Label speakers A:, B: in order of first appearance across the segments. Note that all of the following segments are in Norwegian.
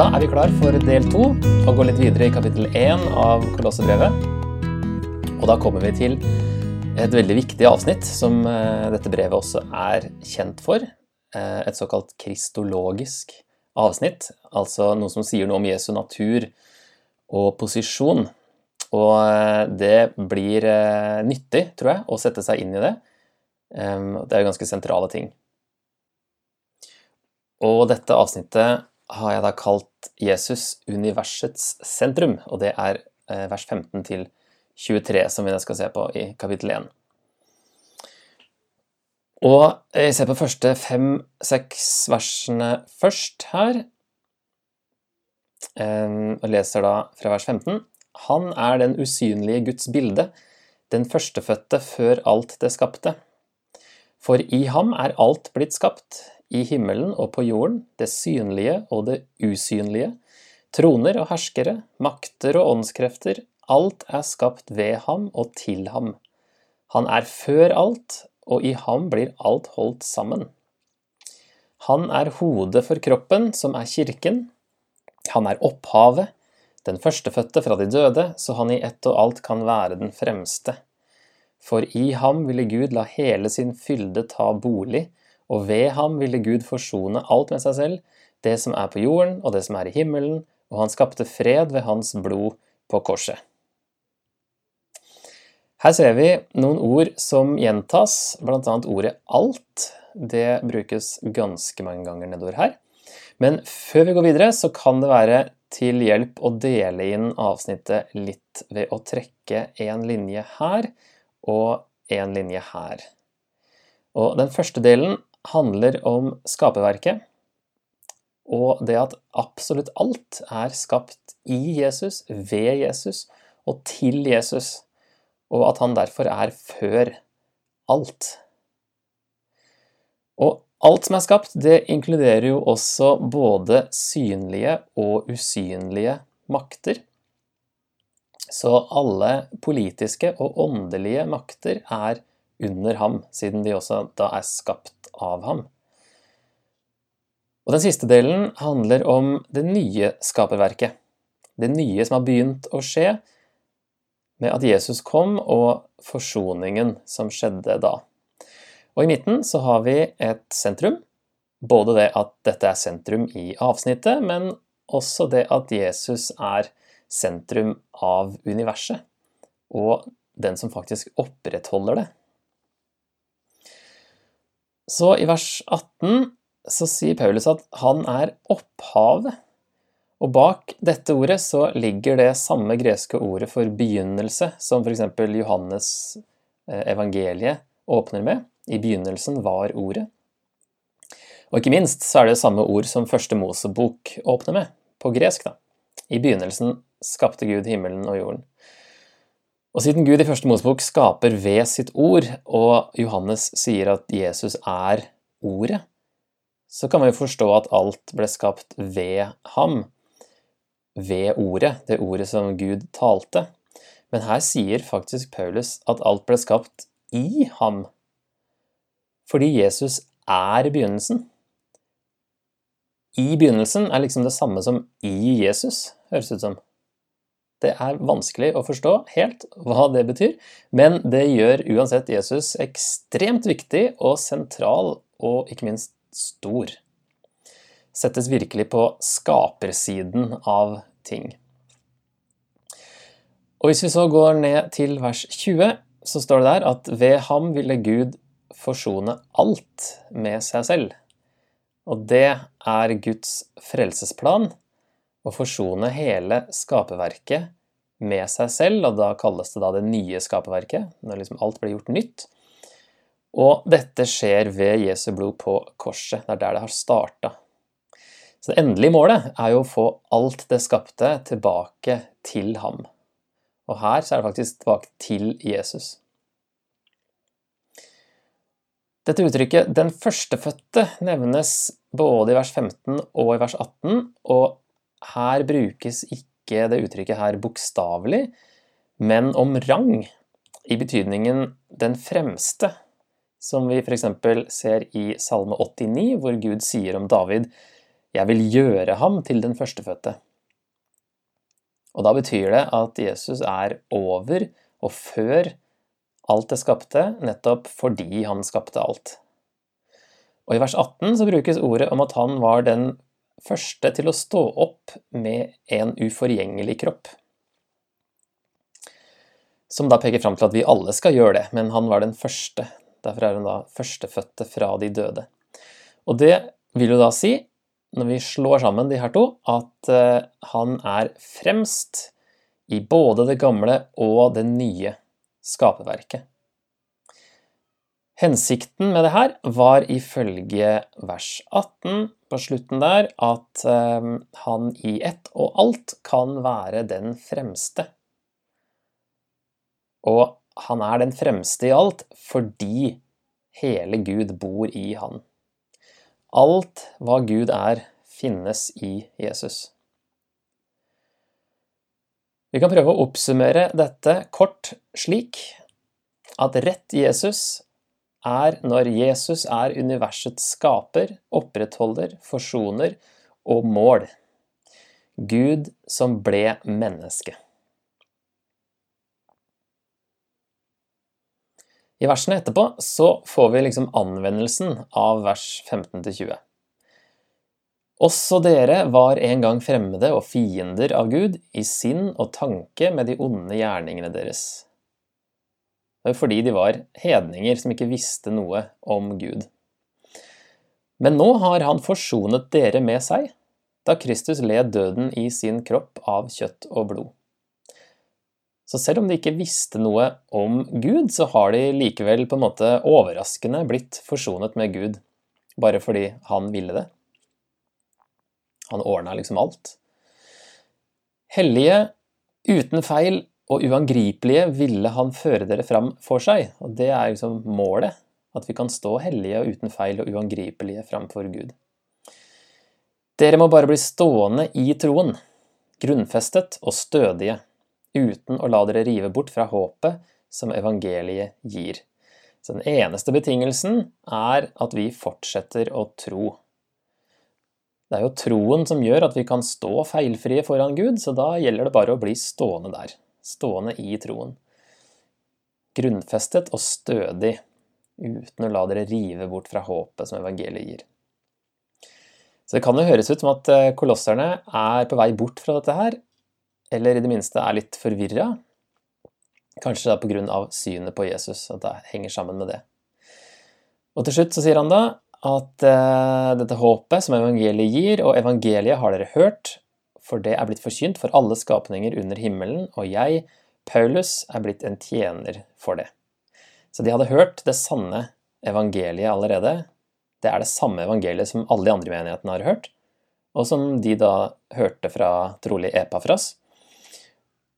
A: Da er vi klar for del to og går litt videre i kapittel én av Kolossebrevet. Og da kommer vi til et veldig viktig avsnitt som eh, dette brevet også er kjent for. Eh, et såkalt kristologisk avsnitt, altså noe som sier noe om Jesu natur og posisjon. Og eh, det blir nyttig, tror jeg, å sette seg inn i det. Det er ganske sentrale ting. Og dette avsnittet har jeg da kalt Jesus universets sentrum, og det er eh, vers 15 til 23 som vi skal se på i kapittel 1. Og jeg ser på første fem-seks versene først her, eh, og leser da fra vers 15. Han er den usynlige Guds bilde, den førstefødte før alt det skapte. For i ham er alt blitt skapt, i himmelen og på jorden, det synlige og det usynlige, troner og herskere, makter og åndskrefter, alt er skapt ved ham og til ham. Han er før alt, og i ham blir alt holdt sammen. Han er hodet for kroppen, som er kirken. Han er opphavet, den førstefødte fra de døde, så han i ett og alt kan være den fremste. For i ham ville Gud la hele sin fylde ta bolig, og ved ham ville Gud forsone alt med seg selv, det som er på jorden og det som er i himmelen, og han skapte fred ved hans blod på korset. Her ser vi noen ord som gjentas, bl.a. ordet 'alt'. Det brukes ganske mange ganger nedover her. Men før vi går videre, så kan det være til hjelp å dele inn avsnittet litt ved å trekke en linje her og en linje her. Og Den første delen handler om skaperverket og det at absolutt alt er skapt i Jesus, ved Jesus og til Jesus, og at han derfor er før alt. Og alt som er skapt, det inkluderer jo også både synlige og usynlige makter. Så alle politiske og åndelige makter er under ham, siden de også da er skapt av ham. Og Den siste delen handler om det nye skaperverket. Det nye som har begynt å skje med at Jesus kom, og forsoningen som skjedde da. Og I midten så har vi et sentrum. Både det at dette er sentrum i avsnittet, men også det at Jesus er sentrum av universet. Og den som faktisk opprettholder det. Så i vers 18 så sier Paulus at han er opphavet. Og bak dette ordet så ligger det samme greske ordet for begynnelse, som f.eks. Johannes eh, evangeliet åpner med. I begynnelsen var ordet. Og ikke minst så er det samme ord som første Mosebok åpner med, på gresk. da. I begynnelsen skapte Gud himmelen og jorden. Og siden Gud i første Mosebok skaper ved sitt ord, og Johannes sier at Jesus er ordet, så kan vi jo forstå at alt ble skapt ved ham. Ved ordet, det ordet som Gud talte. Men her sier faktisk Paulus at alt ble skapt i ham. Fordi Jesus er begynnelsen. I begynnelsen er liksom det samme som i Jesus, høres ut som. Det er vanskelig å forstå helt hva det betyr, men det gjør uansett Jesus ekstremt viktig og sentral, og ikke minst stor. Settes virkelig på skapersiden av ting. Og Hvis vi så går ned til vers 20, så står det der at ved ham ville Gud forsone alt med seg selv. Og det er Guds frelsesplan å forsone hele skaperverket med seg selv, og da kalles det da det nye skaperverket, når liksom alt blir gjort nytt. Og dette skjer ved Jesu blod på korset. Det er der det har starta. Så det endelige målet er jo å få alt det skapte tilbake til ham. Og her så er det faktisk tilbake til Jesus. Dette uttrykket 'den førstefødte' nevnes både i vers 15 og i vers 18, og her brukes ikke det uttrykket her bokstavelig, men om rang, i betydningen den fremste, som vi f.eks. ser i Salme 89, hvor Gud sier om David Jeg vil gjøre ham til den førstefødte. Og da betyr det at Jesus er over og før alt det skapte, nettopp fordi han skapte alt. Og i vers 18 så brukes ordet om at han var den første til å stå opp med en uforgjengelig kropp. Som da peker fram til at vi alle skal gjøre det, men han var den første. Derfor er han da førstefødte fra de døde. Og det vil jo da si, når vi slår sammen de her to, at eh, han er fremst i både det gamle og det nye skaperverket. Hensikten med det her var ifølge vers 18 på slutten der at eh, han i ett og alt kan være den fremste. Og han er den fremste i alt fordi hele Gud bor i han. Alt hva Gud er, finnes i Jesus. Vi kan prøve å oppsummere dette kort slik at rett Jesus er når Jesus er universets skaper, opprettholder, forsoner og mål. Gud som ble menneske. I versene etterpå så får vi liksom anvendelsen av vers 15-20. Også dere var en gang fremmede og fiender av Gud i sinn og tanke med de onde gjerningene deres fordi de var hedninger som ikke visste noe om Gud. Men nå har han forsonet dere med seg, da Kristus led døden i sin kropp av kjøtt og blod. Så selv om de ikke visste noe om Gud, så har de likevel på en måte overraskende blitt forsonet med Gud, bare fordi han ville det. Han ordna liksom alt. Hellige, uten feil, og uangripelige ville han føre dere fram for seg. Og det er liksom målet. At vi kan stå hellige og uten feil og uangripelige framfor Gud. Dere må bare bli stående i troen, grunnfestet og stødige, uten å la dere rive bort fra håpet som evangeliet gir. Så den eneste betingelsen er at vi fortsetter å tro. Det er jo troen som gjør at vi kan stå feilfrie foran Gud, så da gjelder det bare å bli stående der stående i troen. Grunnfestet og stødig, uten å la dere rive bort fra håpet som evangeliet gir. Så det kan jo høres ut som at eh, kolosserne er på vei bort fra dette her, eller i det minste er litt forvirra. Kanskje da pga. synet på Jesus, at det henger sammen med det. Og til slutt så sier han da at uh, dette håpet som evangeliet gir, og evangeliet har dere hørt, for det er blitt forkynt for alle skapninger under himmelen, og jeg, Paulus, er blitt en tjener for det. Så de hadde hørt det sanne evangeliet allerede. Det er det samme evangeliet som alle de andre menighetene har hørt, og som de da hørte fra trolig Epafras.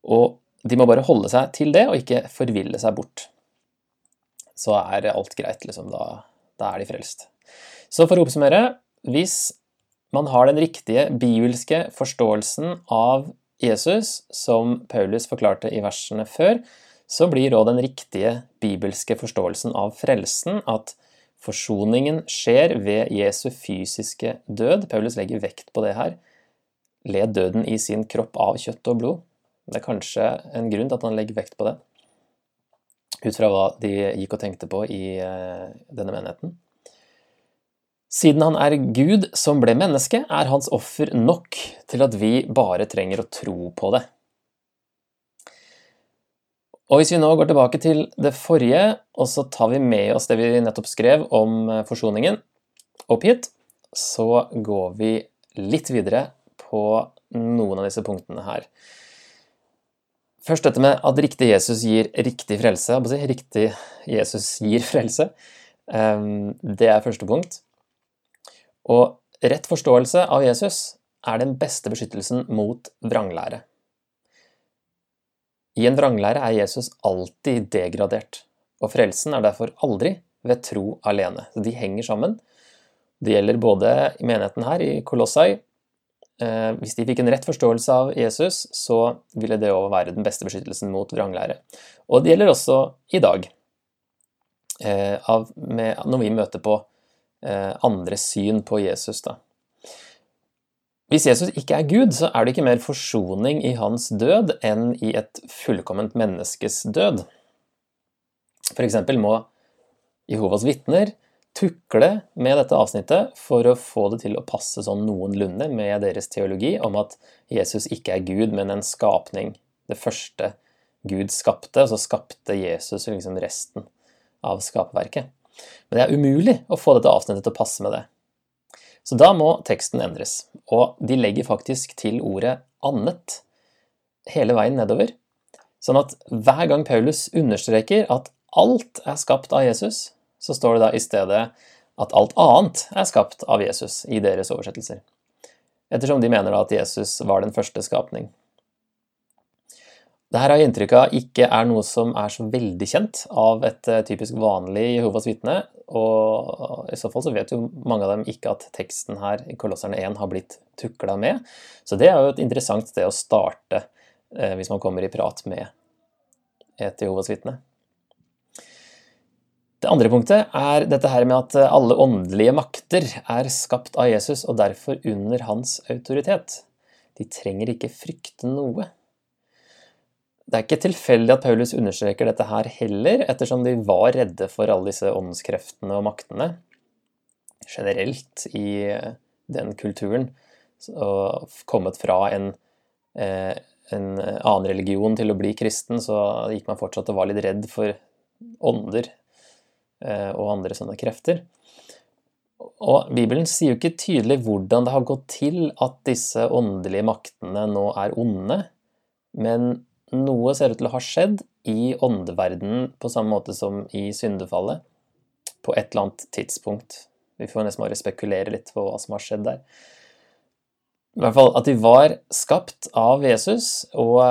A: Og de må bare holde seg til det, og ikke forville seg bort. Så er alt greit, liksom. Da, da er de frelst. Så for å oppsummere, hvis man har den riktige bibelske forståelsen av Jesus, som Paulus forklarte i versene før, så blir òg den riktige bibelske forståelsen av frelsen at forsoningen skjer ved Jesu fysiske død. Paulus legger vekt på det her. Led døden i sin kropp av kjøtt og blod. Det er kanskje en grunn til at han legger vekt på det, ut fra hva de gikk og tenkte på i eh, denne menigheten. Siden han er Gud som ble menneske, er hans offer nok til at vi bare trenger å tro på det. Og Hvis vi nå går tilbake til det forrige, og så tar vi med oss det vi nettopp skrev om eh, forsoningen, opp hit, så går vi litt videre på noen av disse punktene her. Først dette med at riktig Jesus gir riktig frelse. Riktig Jesus gir frelse. Ehm, det er første punkt. Og rett forståelse av Jesus er den beste beskyttelsen mot vranglære. I en vranglære er Jesus alltid degradert, og frelsen er derfor aldri ved tro alene. Så de henger sammen. Det gjelder både i menigheten her, i Kolossai. Eh, hvis de fikk en rett forståelse av Jesus, så ville det òg være den beste beskyttelsen mot vranglære. Og det gjelder også i dag, eh, når vi møter på Eh, andre syn på Jesus. Da. Hvis Jesus ikke er Gud, så er det ikke mer forsoning i hans død enn i et fullkomment menneskes død. For eksempel må Jehovas vitner tukle med dette avsnittet for å få det til å passe sånn noenlunde med deres teologi om at Jesus ikke er Gud, men en skapning. Det første Gud skapte, og så skapte Jesus liksom resten av skaperverket. Men det er umulig å få dette avsnittet til å passe med det. Så da må teksten endres, og de legger faktisk til ordet 'annet' hele veien nedover. Sånn at hver gang Paulus understreker at alt er skapt av Jesus, så står det da i stedet at alt annet er skapt av Jesus i deres oversettelser. Ettersom de mener da at Jesus var den første skapning. Dette har jeg inntrykk av ikke er noe som er så veldig kjent av et eh, typisk vanlig Jehovas vitne. Og i så fall så vet jo mange av dem ikke at teksten her i Kolosserne 1 har blitt tukla med. Så det er jo et interessant sted å starte eh, hvis man kommer i prat med et Jehovas vitne. Det andre punktet er dette her med at alle åndelige makter er skapt av Jesus og derfor under hans autoritet. De trenger ikke frykte noe. Det er ikke tilfeldig at Paulus understreker dette her heller, ettersom de var redde for alle disse åndskreftene og maktene generelt i eh, den kulturen. Og kommet fra en, eh, en annen religion til å bli kristen, så gikk man fortsatt og var litt redd for ånder eh, og andre sånne krefter. Og Bibelen sier jo ikke tydelig hvordan det har gått til at disse åndelige maktene nå er onde, men noe ser ut til å ha skjedd i åndeverdenen på samme måte som i syndefallet, på et eller annet tidspunkt. Vi får nesten bare spekulere litt på hva som har skjedd der. I hvert fall at de var skapt av Jesus, og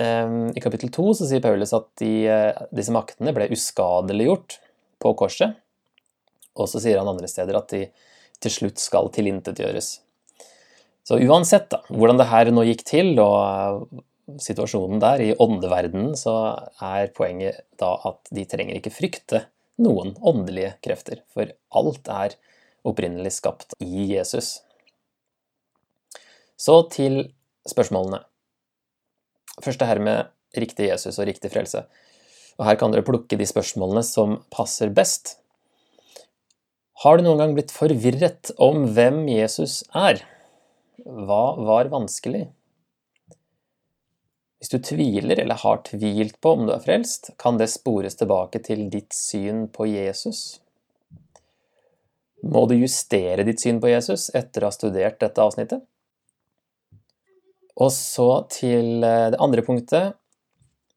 A: eh, i kapittel to så sier Paulus at de, eh, disse maktene ble uskadeliggjort på korset. Og så sier han andre steder at de til slutt skal tilintetgjøres. Så uansett da, hvordan det her nå gikk til, og situasjonen der, i åndeverdenen, så er poenget da at de trenger ikke frykte noen åndelige krefter, for alt er opprinnelig skapt i Jesus. Så til spørsmålene. Først det her med riktig Jesus og riktig frelse. Og Her kan dere plukke de spørsmålene som passer best. Har du noen gang blitt forvirret om hvem Jesus er? Hva var vanskelig? Hvis du tviler eller har tvilt på om du er frelst, kan det spores tilbake til ditt syn på Jesus. Må du justere ditt syn på Jesus etter å ha studert dette avsnittet? Og så til eh, det andre punktet,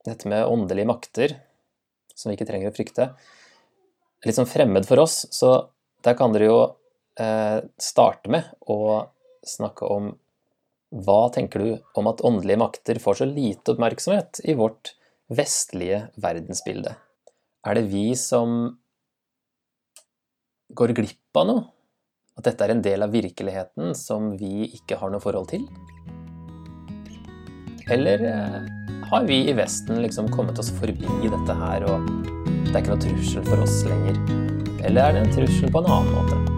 A: dette med åndelige makter, som vi ikke trenger å frykte. Litt sånn fremmed for oss, så der kan dere jo eh, starte med å snakke om hva tenker du om at åndelige makter får så lite oppmerksomhet i vårt vestlige verdensbilde? Er det vi som går glipp av noe? At dette er en del av virkeligheten som vi ikke har noe forhold til? Eller eh, har vi i Vesten liksom kommet oss forbi dette her, og det er ikke noe trussel for oss lenger? Eller er det en trussel på en annen måte?